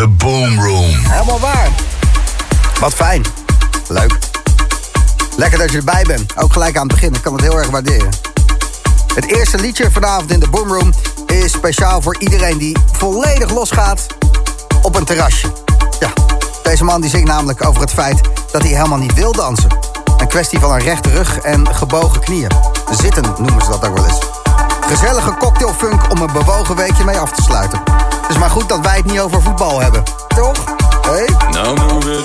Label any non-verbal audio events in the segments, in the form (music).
The Boom Room. Helemaal waar. Wat fijn. Leuk. Lekker dat je erbij bent. Ook gelijk aan het begin. Ik kan het heel erg waarderen. Het eerste liedje vanavond in de Boomroom is speciaal voor iedereen die volledig losgaat op een terrasje. Ja, deze man die zingt namelijk over het feit dat hij helemaal niet wil dansen. Een kwestie van een rechte rug en gebogen knieën. Zitten noemen ze dat ook wel eens. Gezellige cocktailfunk om een bewogen weekje mee af te sluiten. Het is maar goed dat wij het niet over voetbal hebben. Toch? Hey? Nou, move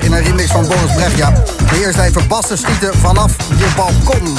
in een remix van Boris Brecht. Ja, eerste eerst even bassen schieten vanaf je balkon.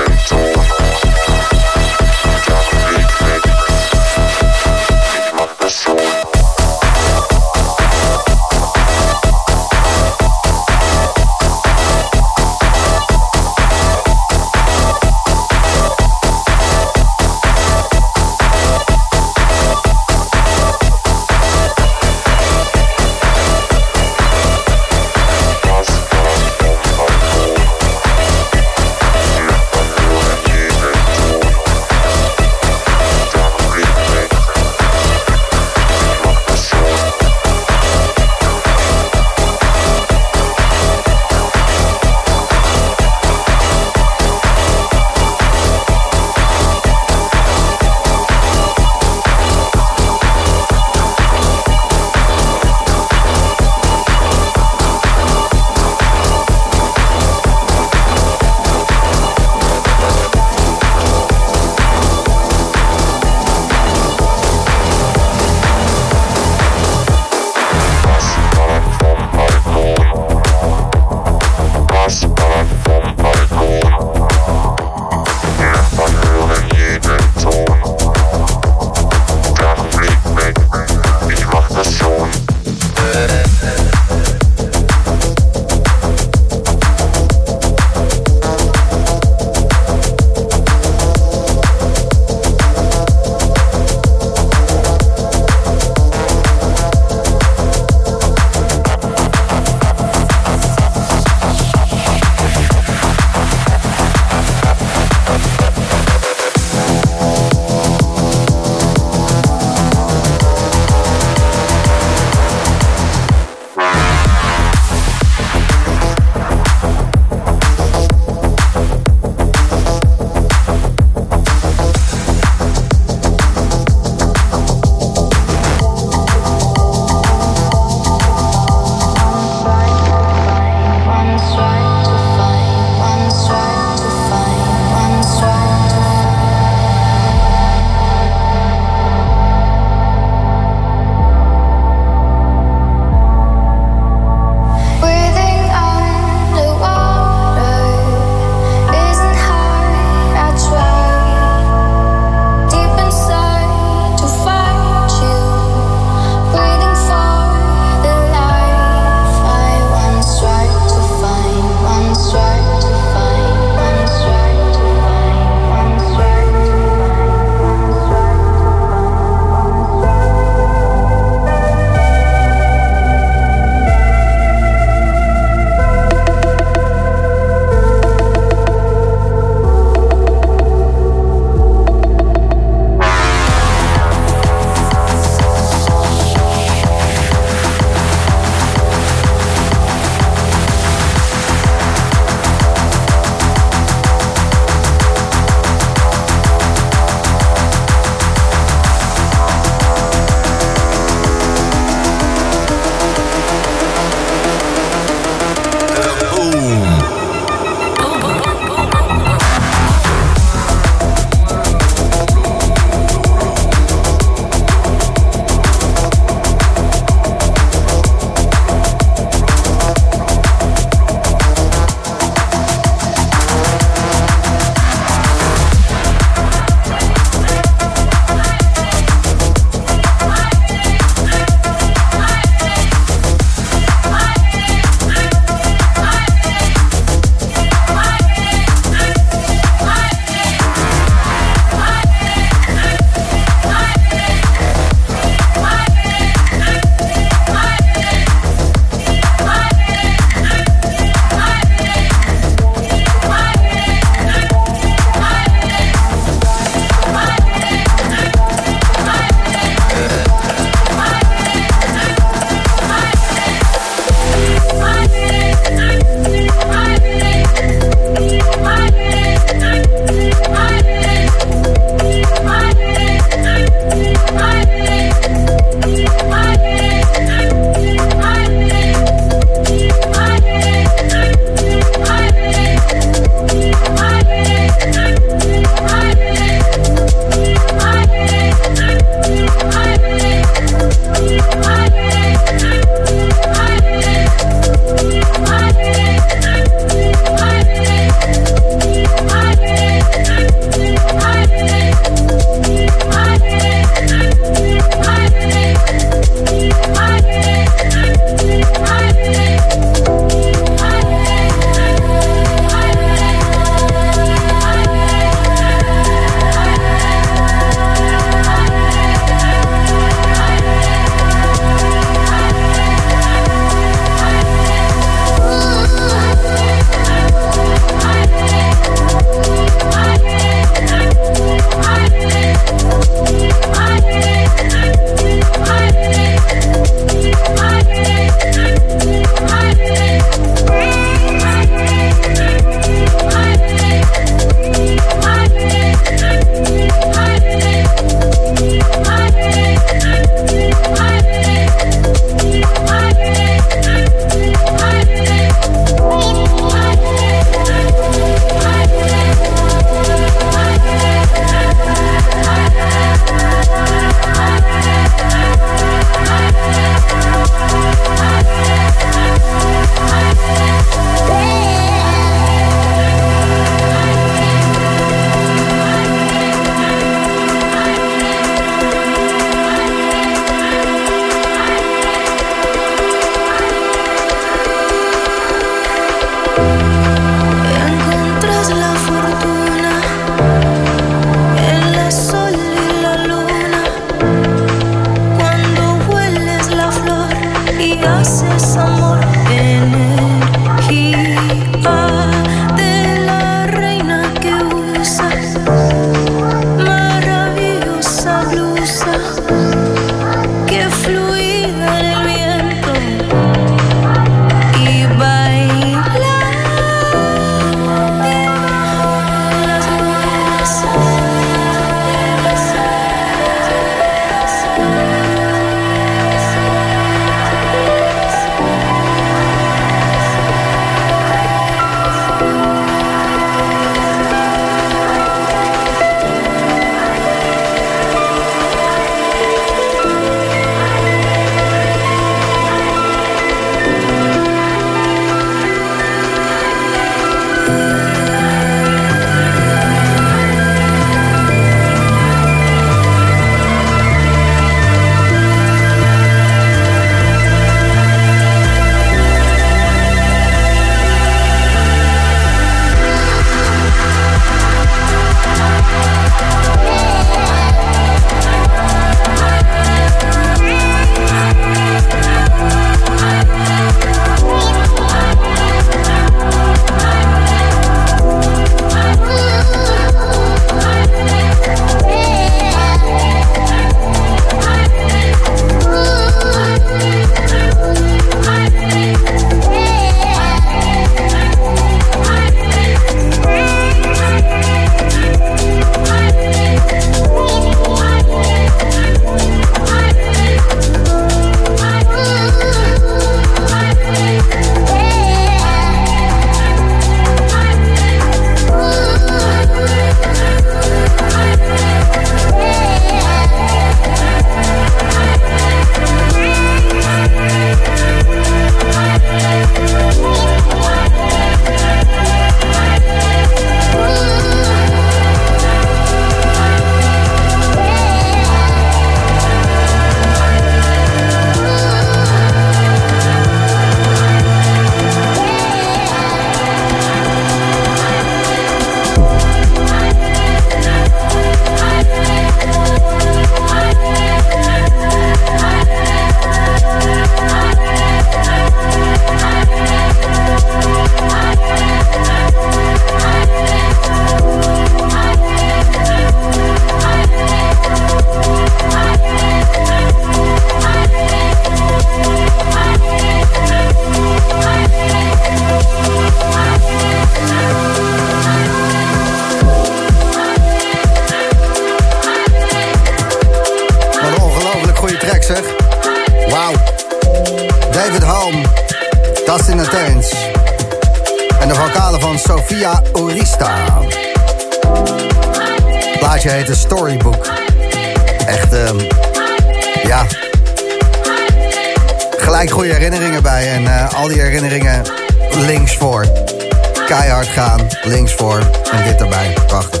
Links voor. En dit erbij. Prachtig.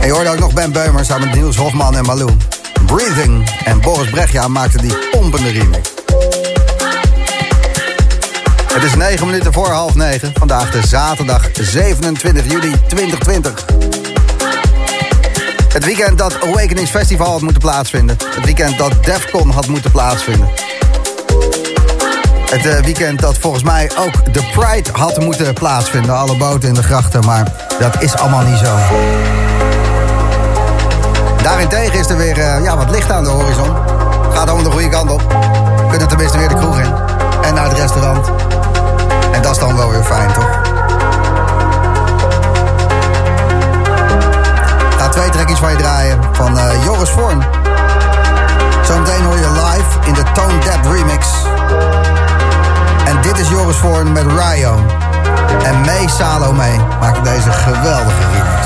En je hoorde ook nog Ben Beumer samen met Niels Hofman en Malou. Breathing. En Boris Brechtja maakte die pompende remix. Het is 9 minuten voor half 9. Vandaag de zaterdag 27 juli 2020. Het weekend dat Awakenings Festival had moeten plaatsvinden. Het weekend dat Defcon had moeten plaatsvinden. Het eh, weekend dat volgens mij ook de Pride had moeten plaatsvinden. Alle boten in de grachten, maar dat is allemaal niet zo. Daarentegen is er weer eh, ja, wat licht aan de horizon. Gaat allemaal de goede kant op. We kunnen tenminste weer de kroeg in. En naar het restaurant. En dat is dan wel weer fijn, toch? Ga twee trekjes van je draaien van eh, Joris Vorn. Zometeen hoor je live in de Tone Dead remix. En dit is Joris Vorn met Ryo. En May Salome maakt deze geweldige remix.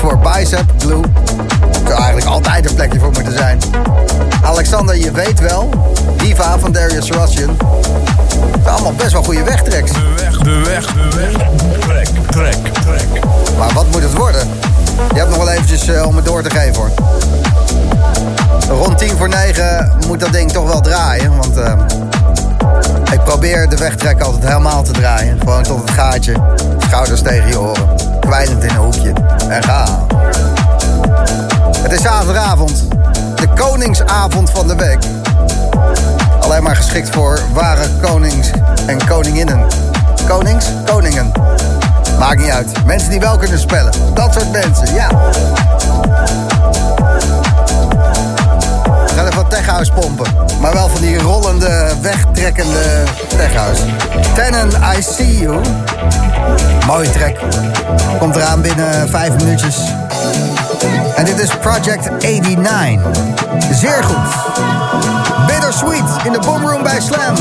Voor Bicep Blue. Er zou eigenlijk altijd een plekje voor moeten zijn. Alexander, je weet wel. Diva van Darius Russian. Het zijn allemaal best wel goede wegtreks. De weg, de weg, de weg. Trek, trek, trek. Maar wat moet het worden? Je hebt nog wel eventjes eh, om het door te geven hoor. Rond 10 voor 9 moet dat ding toch wel draaien. Want eh, ik probeer de wegtrek altijd helemaal te draaien. Gewoon tot het gaatje. Schouders tegen je oren. Kwijlend in een hoekje. En ga. Het is zaterdagavond. De koningsavond van de week. Alleen maar geschikt voor ware konings en koninginnen. Konings? Koningen. Maakt niet uit. Mensen die wel kunnen spellen. Dat soort mensen, ja. Gaan even techhouse pompen. Maar wel van die rollende, wegtrekkende techhouse. Tenon, I see you. Mooie track. Komt eraan binnen vijf minuutjes. En dit is Project 89. Zeer goed. Bittersweet in de boomroom bij Slam.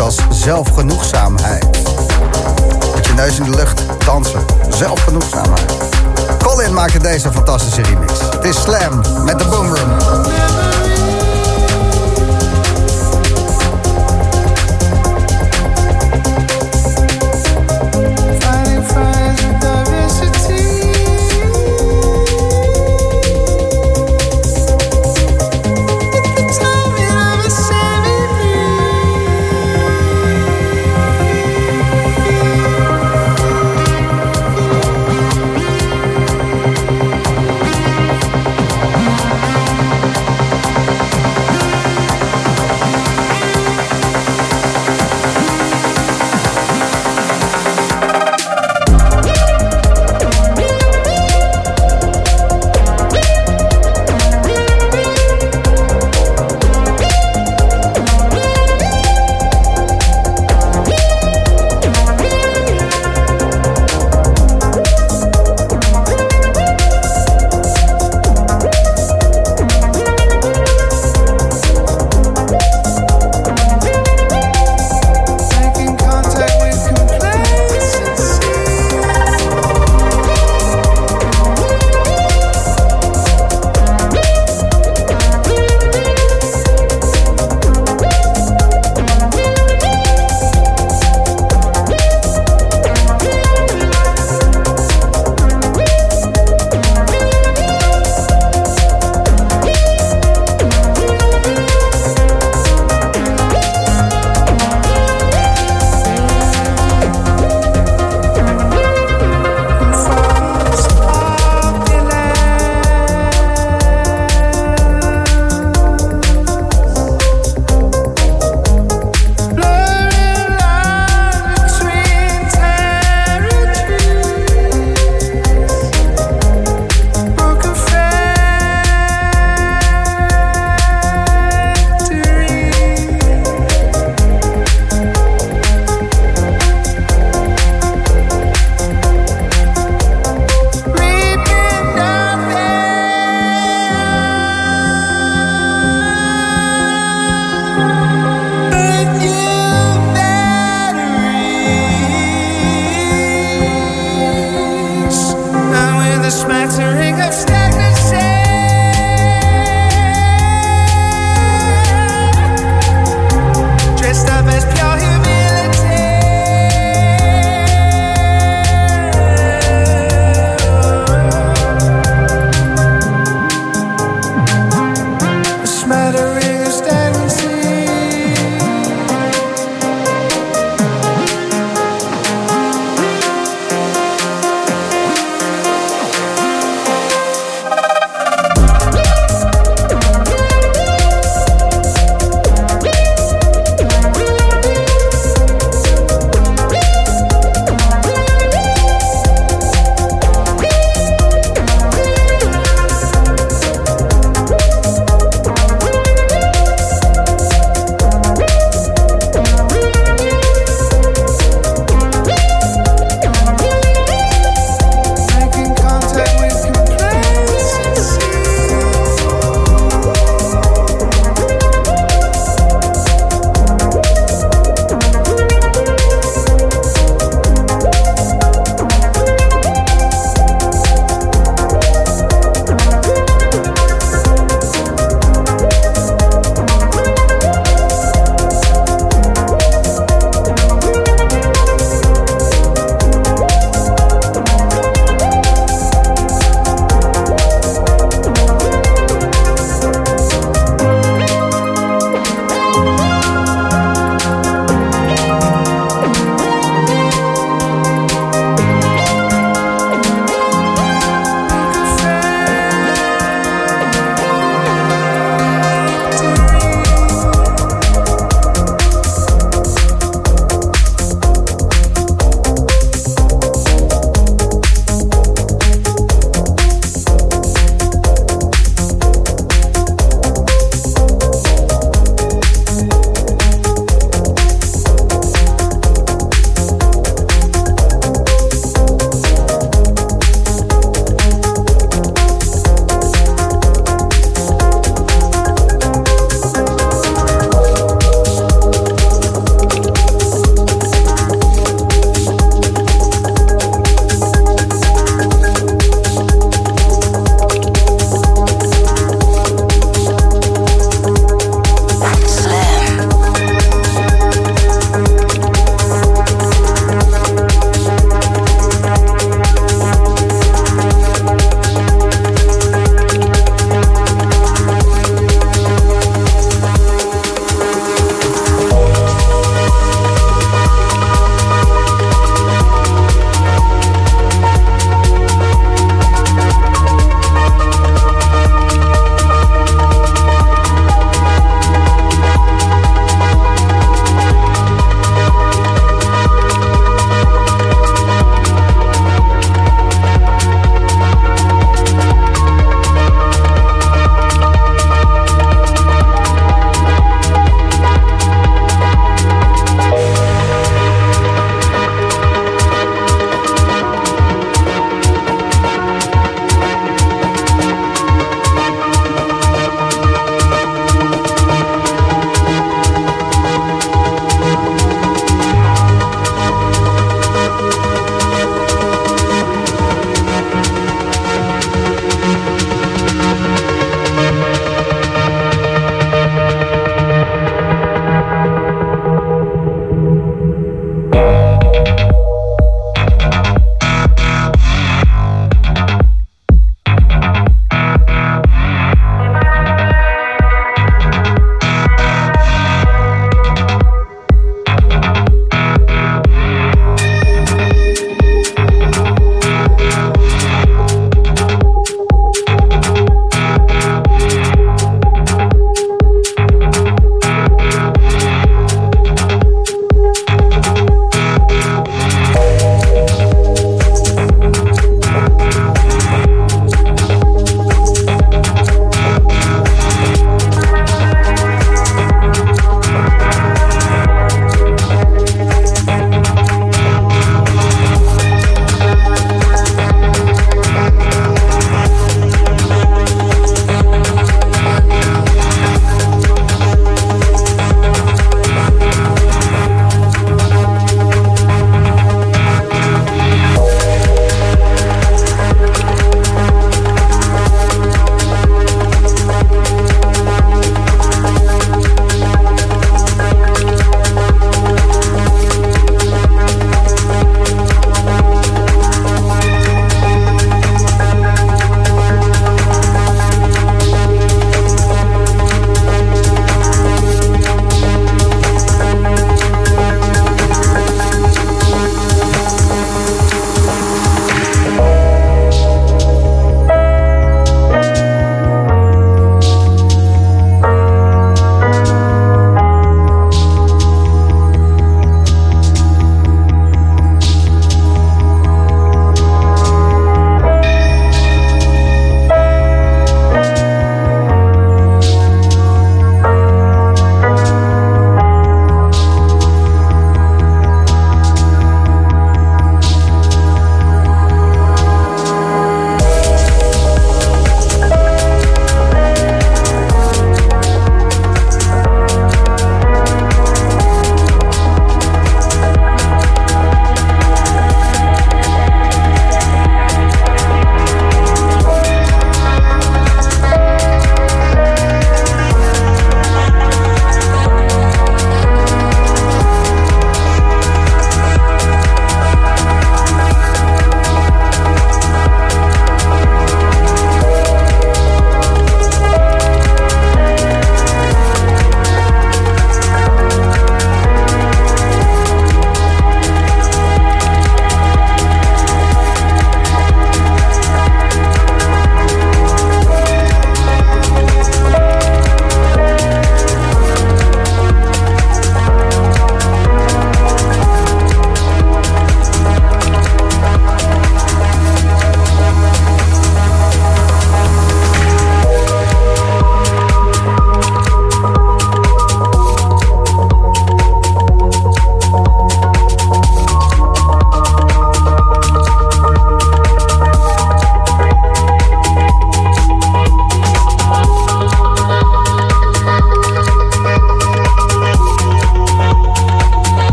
Als zelfgenoegzaamheid.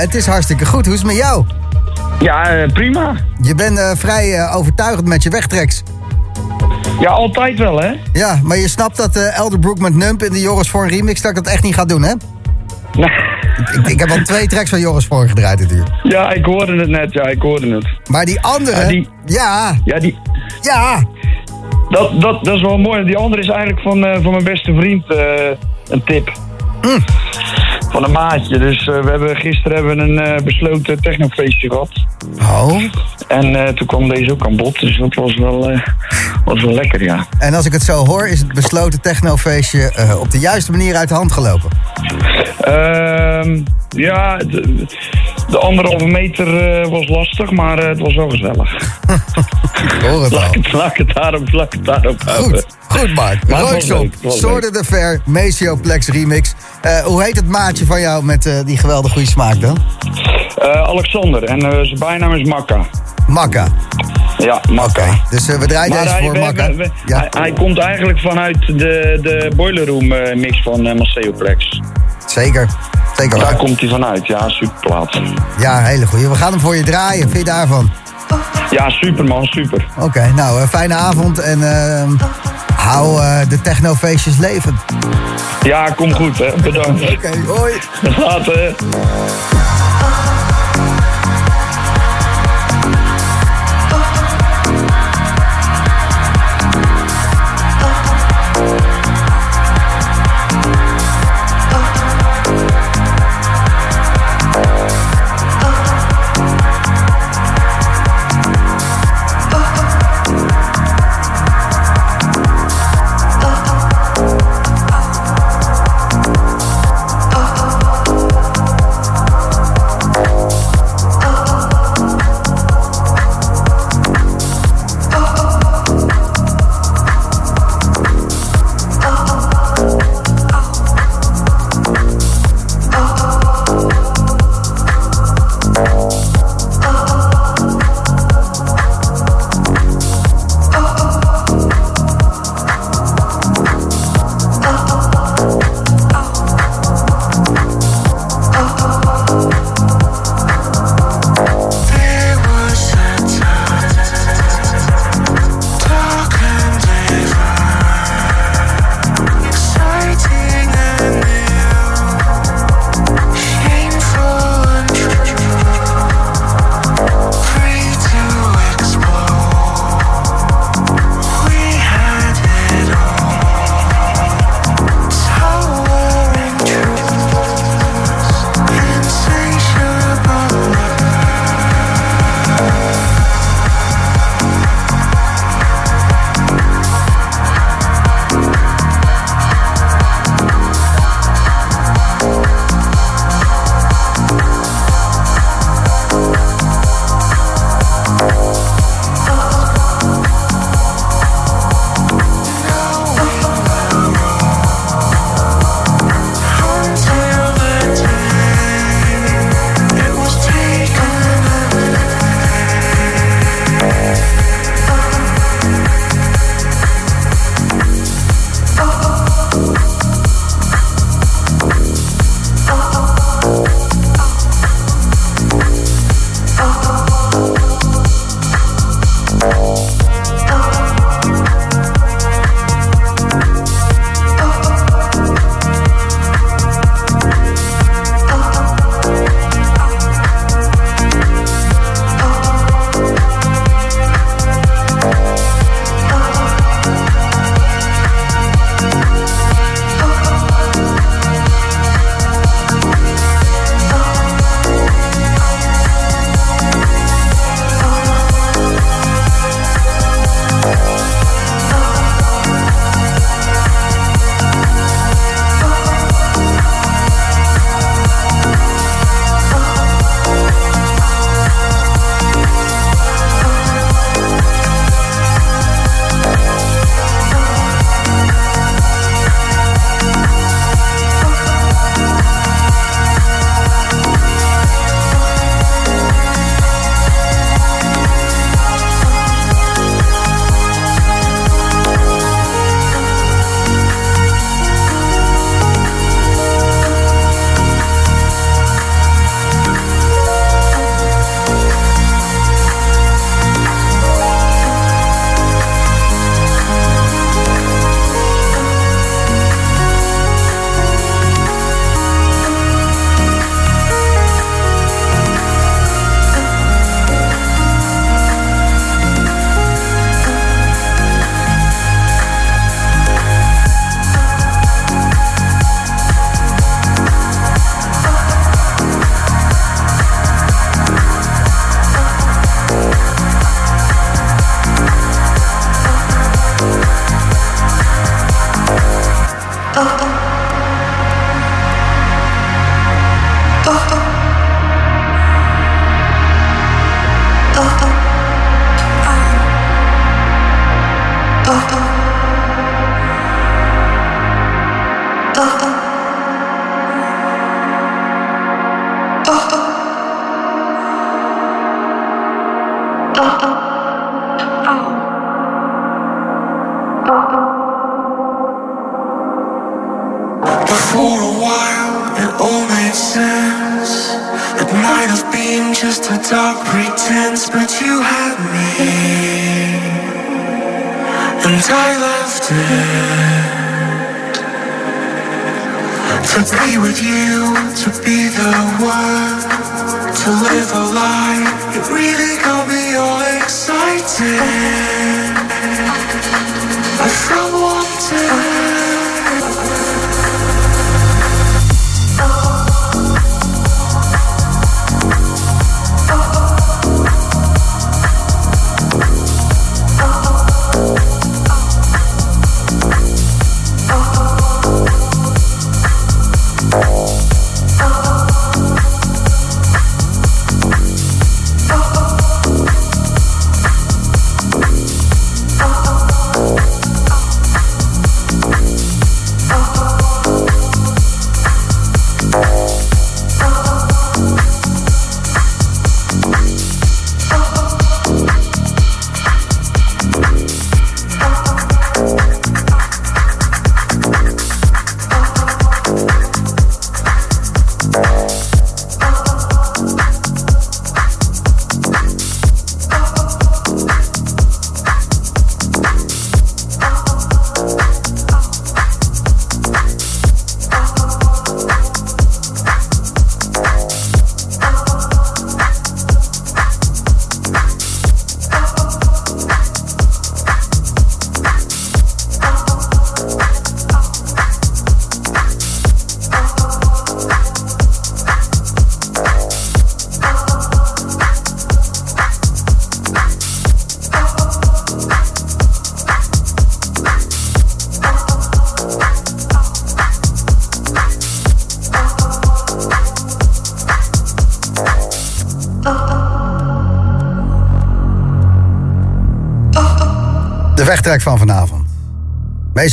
Het? Is hartstikke goed. Hoe is het met jou? Ja, eh, prima. Je bent eh, vrij eh, overtuigend met je wegtreks. Ja, altijd wel, hè? Ja, maar je snapt dat eh Elderbrook met Nump in de Joris voor een remix... dat ik dat echt niet ga doen, hè? Ik, ik heb al twee tracks van Joris voor gedraaid natuurlijk. Ja, ik hoorde het net, ja, ik hoorde het. Maar die andere... Ja, die- Ja, Ja, die, ja. dat, dat, dat is wel mooi. Die andere is eigenlijk van, van mijn beste vriend een tip. Mm. Van een maatje. Dus eh, we hebben, gisteren hebben we een eh, besloten technofeestje gehad. Oh. En eh, toen kwam deze ook aan bod. Dus dat was wel, was wel lekker, ja. En als ik het zo hoor, is het besloten technofeestje op de juiste manier uit de hand gelopen. Ehm, ja, de, de anderhalve meter eh, was lastig, maar eh, het was wel gezellig. Hoor het. (laughs) Laat het, laat het daarop, laat het daarop. Goed, goed Mark. Was Soorten de Fair, Plex remix. Eh, hoe heet het maatje van jou met die geweldig goede smaak dan? Alexander, en zijn bijnaam is Makka. Makka. Ja, Makka. Dus we draaien Maar deze hij, voor we- Makka. we- we- Ja, hij, hij komt eigenlijk vanuit de, de Boiler Room mix van uh, Plex. zeker. Daar komt hij vanuit, ja, superplaat. Ja, hele goeie. We gaan hem voor je draaien. Vind je daarvan? Ja, super man, super. Oké, nou, eh, fijne avond en ehm, hou eh, de technofeestjes levend. Ja, kom goed hè, bedankt. Oké, hoi. Later.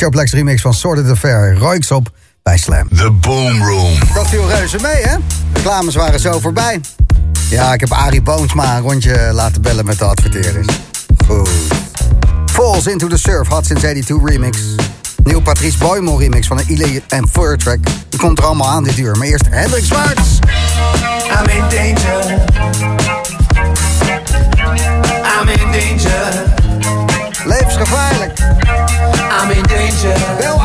Meestoplex remix van Sorted Affair. Royks op bij Slam. The Boom Room. Dat viel reuze mee, hè? Reclames waren zo voorbij. Ja, ik heb Arie Boomsma een rondje laten bellen met de adverteerders. Goed. Falls Into the Surf, Hot Since 82 remix. Nieuw Patrice Boymel remix van de Ile en Fur track. Die komt er allemaal aan dit uur. Maar eerst Hendrik Zwaarts. I'm in danger. I'm in danger. Levensgevaarlijk. I'm in danger.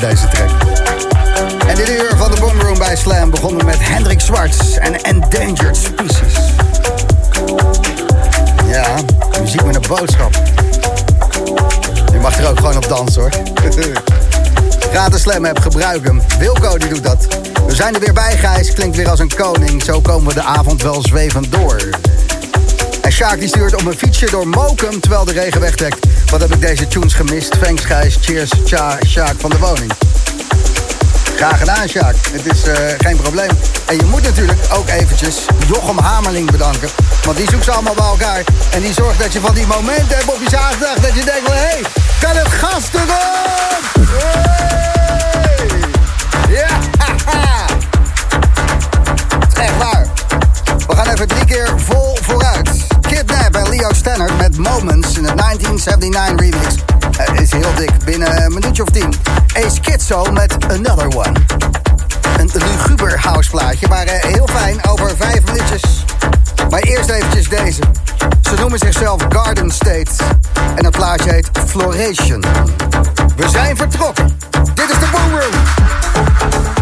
Deze track. En dit uur van de Boomroom bij Slam begonnen met Hendrik Zwarts en Endangered Species. Ja, muziek met een boodschap. Je mag er ook gewoon op dansen hoor. (laughs) Gratis Slam app, gebruik hem. Wilco die doet dat. We zijn er weer bij, Gijs. Klinkt weer als een koning. Zo komen we de avond wel zwevend door. En Sjaak die stuurt op een fietsje door Mokum terwijl de regen wegtrekt. Wat heb ik deze tunes gemist? Thanks Gijs, cheers, tja, Sjaak van de woning. Graag gedaan, Sjaak. Het is eh, geen probleem. En je moet natuurlijk ook eventjes Jochem Hamerling bedanken. Want die zoekt ze allemaal bij elkaar. En die zorgt dat je van die momenten hebt op je zaterdag... dat je denkt van, hey, kan het gas? Hey! Ja. Het is echt waar. We gaan even drie keer vol Moments in de 1979 remix. Is heel dik, binnen een minuutje of tien. Ace Kitso met Another One. Een luguber houseplaatje, maar eh, heel fijn, over vijf minuutjes. Maar eerst eventjes deze. Ze noemen zichzelf Garden State. En het plaatje heet Floration. We zijn vertrokken. Dit is de Boom Room.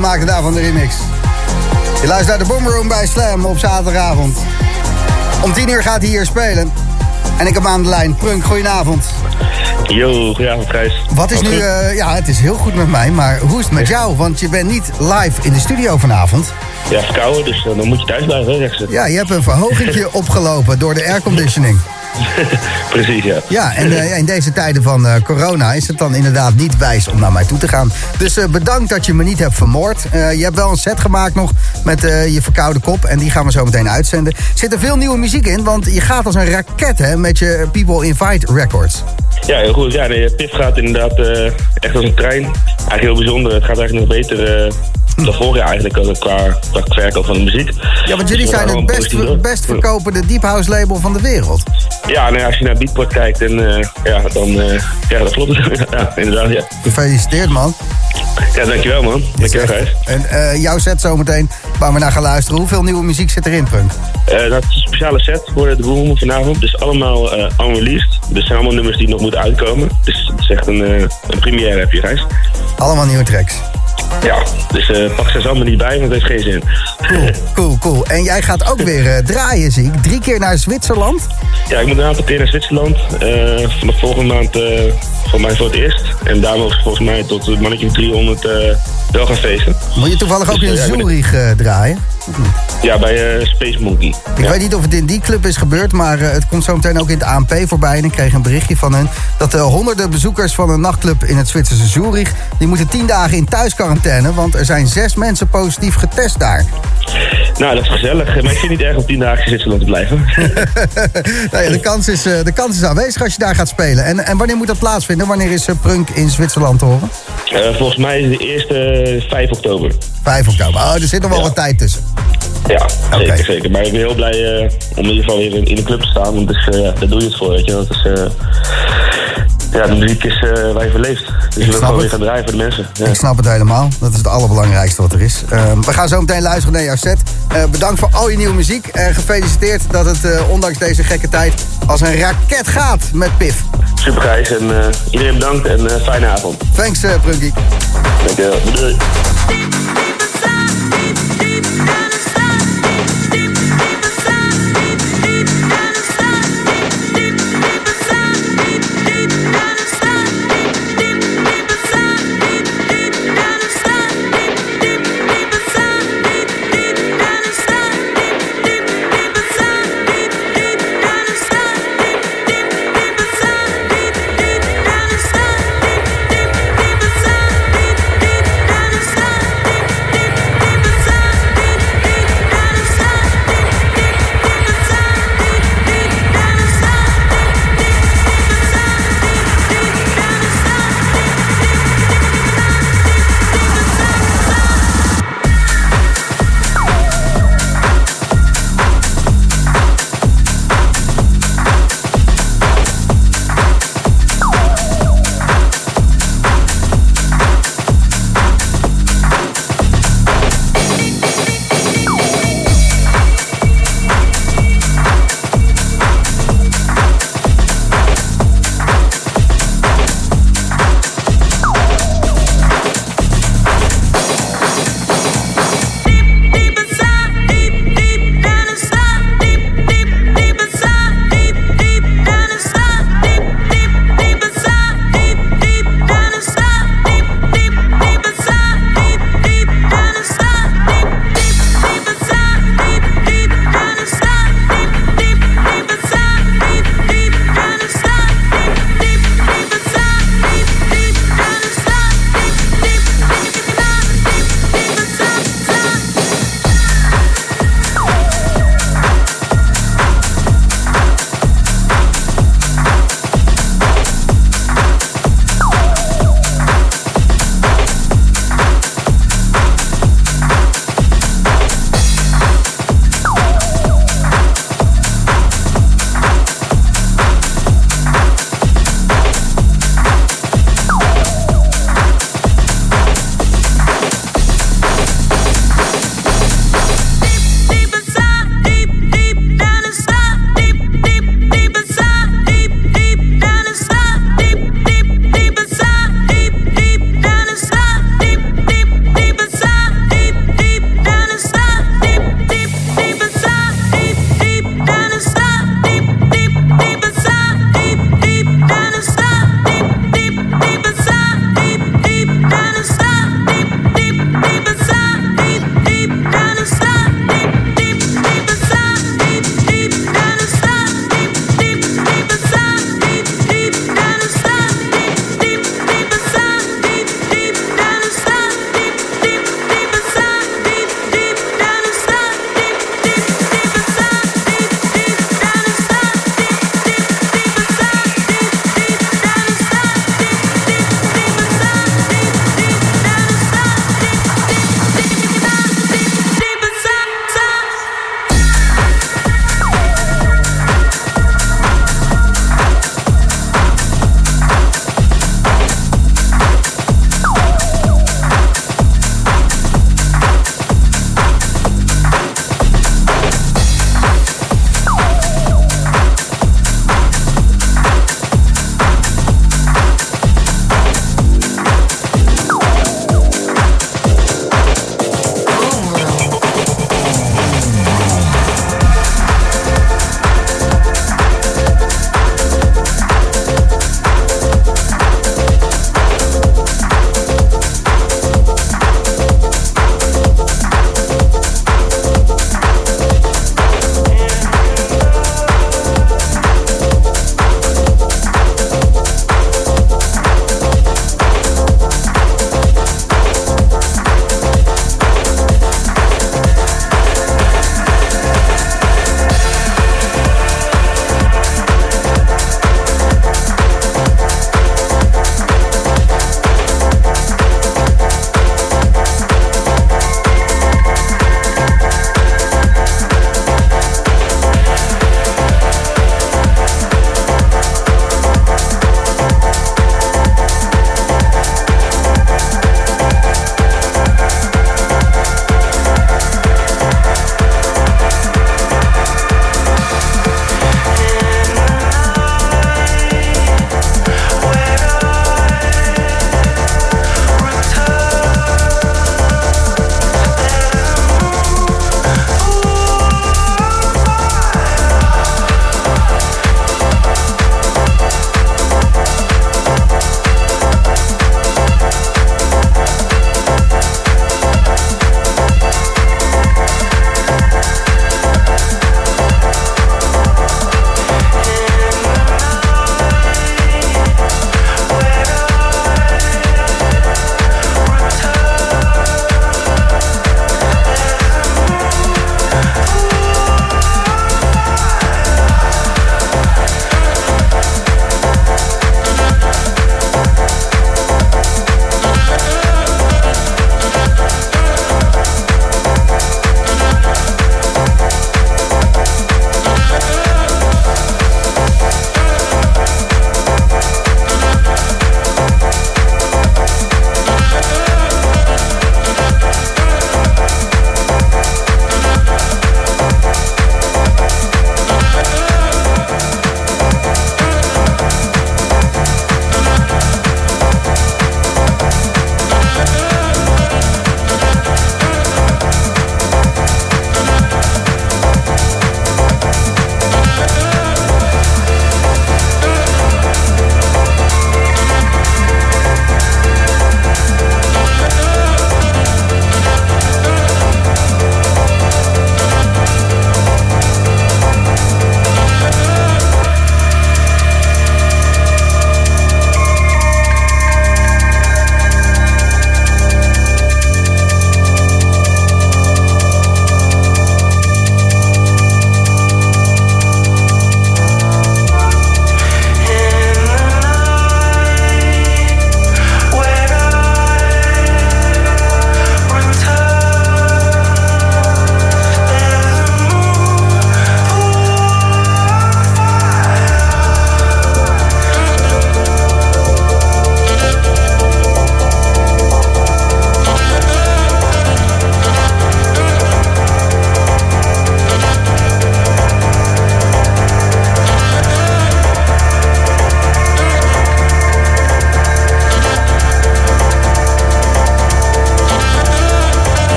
Easton maakte daarvan de remix. Je luistert naar de Boomroom bij Slam op zaterdagavond. Om 10 uur gaat hij hier spelen. En ik heb aan de lijn. Prunk, goedenavond. Yo, goedenavond Gijs. Wat is nu... eh, ja, het is heel goed met mij, maar hoe is het met jou? Want je bent niet live in de studio vanavond. Ja, verkouden, dus eh, dan moet je thuis blijven, hè, ze. Ja, je hebt een verhogingje (laughs) opgelopen door de airconditioning. (laughs) Precies, ja. Ja, en eh, in deze tijden van eh, corona is het dan inderdaad niet wijs om naar mij toe te gaan. Dus eh, bedankt dat je me niet hebt vermoord. Je hebt wel een set gemaakt nog met je verkoude kop. En die gaan we zo meteen uitzenden. Er zit er veel nieuwe muziek in, want je gaat als een raket hè, met je People Invite Records. Ja, heel goed. Ja, nee, Pif gaat inderdaad echt als een trein. Eigenlijk heel bijzonder. Het gaat eigenlijk nog beter dan vorig jaar eigenlijk qua, qua verkoop van de muziek. Ja, want jullie Dus zijn het best, best verkopende deep house label van de wereld. Ja, nou als je naar Beatport kijkt, en, eh, ja, dan eh, ja, dat klopt. (laughs) ja, inderdaad, ja. Gefeliciteerd man. Ja, dankjewel man. Dankjewel Gijs. En eh, jouw set zometeen, waar we naar gaan luisteren. Hoeveel nieuwe muziek zit erin? Eh, dat is een speciale set voor de Boom vanavond. Dus allemaal eh, unreleased. Dus het zijn allemaal nummers die nog moeten uitkomen. Dus het is echt een, een première heb je, Gijs. Allemaal nieuwe tracks. Ja, dus eh, pak ze allemaal niet bij, want het heeft geen zin. Cool, cool, cool. En jij gaat ook weer eh, draaien, zie ik. Drie keer naar Zwitserland. Ja, ik moet een aantal keer naar Zwitserland. eh vanaf volgende maand voor mij voor het eerst. En daar mogen volgens mij tot een mannetje van 300 eh, wel gaan feesten. Moet je toevallig ook Dus, in ja, Zurich draaien? Ja, bij Space Monkey. Ik weet niet of het in die club is gebeurd, maar het komt zo meteen ook in het ANP voorbij. En ik kreeg een berichtje van hen dat uh, honderden bezoekers van een nachtclub in het Zwitserse Zurich... die moeten tien dagen in want er zijn zes mensen positief getest daar. Nou, dat is gezellig. Maar ik vind het niet erg om 10 dagen in Zwitserland te blijven. (laughs) nou ja, de, kans is, eh, de kans is aanwezig als je daar gaat spelen. En, en wanneer moet dat plaatsvinden? Wanneer is eh, Prunk in Zwitserland te horen? Eh, volgens mij is de eerste eh, 5 oktober. 5 oktober. Oh, er zit nog wel wat tijd tussen. Ja, zeker, zeker. Maar ik ben heel blij om in ieder geval weer in, in de club te staan. Want dus, ja, daar doe je het voor, weet je. Dat is, ja, de muziek is eh, waar je voor leeft. Dus snap gewoon weer gaan draaien voor de mensen. Ja. Ik snap het helemaal. Dat is het allerbelangrijkste wat er is. Ehm, we gaan zo meteen luisteren naar jouw set. Eh, bedankt voor al je nieuwe muziek. En gefeliciteerd dat het eh, ondanks deze gekke tijd als een raket gaat met Pif. Super Gijs en eh, iedereen bedankt en fijne avond. Thanks, uh, Prunky. Dankjewel. Doei.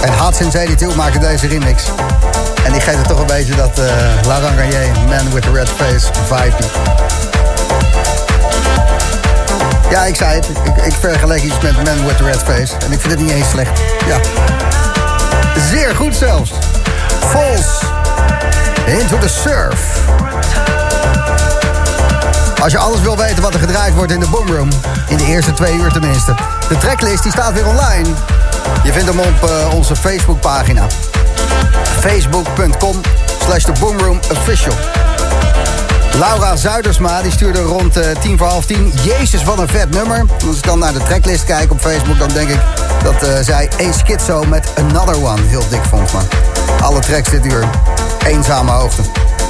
En Hot Since 82 maakte deze remix. En die geeft het toch een beetje dat uh, Laurent Garnier, Man with the Red Face vibe. Ja, ik zei het. Ik, ik vergelijk iets met Man with the Red Face. En ik vind het niet eens slecht. Ja. Zeer goed zelfs. Falls. Into the Surf. Als je alles wil weten wat er gedraaid wordt in de Boomroom, in de eerste twee uur tenminste. De tracklist die staat weer online. Je vindt hem op uh, onze Facebookpagina. Facebook.com slash de Boomroom Official. Laura Zuidersma die stuurde rond uh, tien voor half tien. Jezus, wat een vet nummer. Als ik dan naar de tracklist kijk op Facebook... dan denk ik dat uh, zij een schizo met Another One heel dik vond. Maar alle tracks dit uur eenzame hoogte.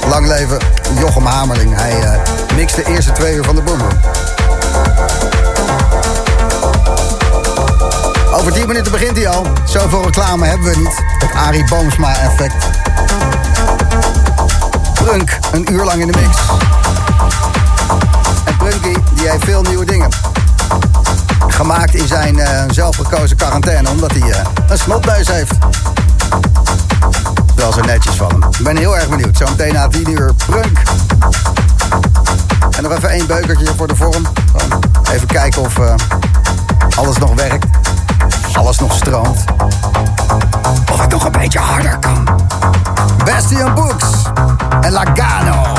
Lang leven Jochem Hamerling. Hij uh, mixt de eerste twee uur van de Boomroom. Over 10 minuten begint hij al. Zoveel reclame hebben we niet. Het Arie Boomsma effect. Prunk, een uur lang in de mix. En Prunky, die heeft veel nieuwe dingen. Gemaakt in zijn uh, zelfgekozen quarantaine, omdat hij uh, een snotneus heeft. Wel zo netjes van hem. Ik ben heel erg benieuwd. Zometeen na 10 uur Prunk. En nog even één beukertje voor de vorm. Even kijken of uh, alles nog werkt. Alles nog stroomt. Of het nog een beetje harder kan. Bastian Books en Lagano.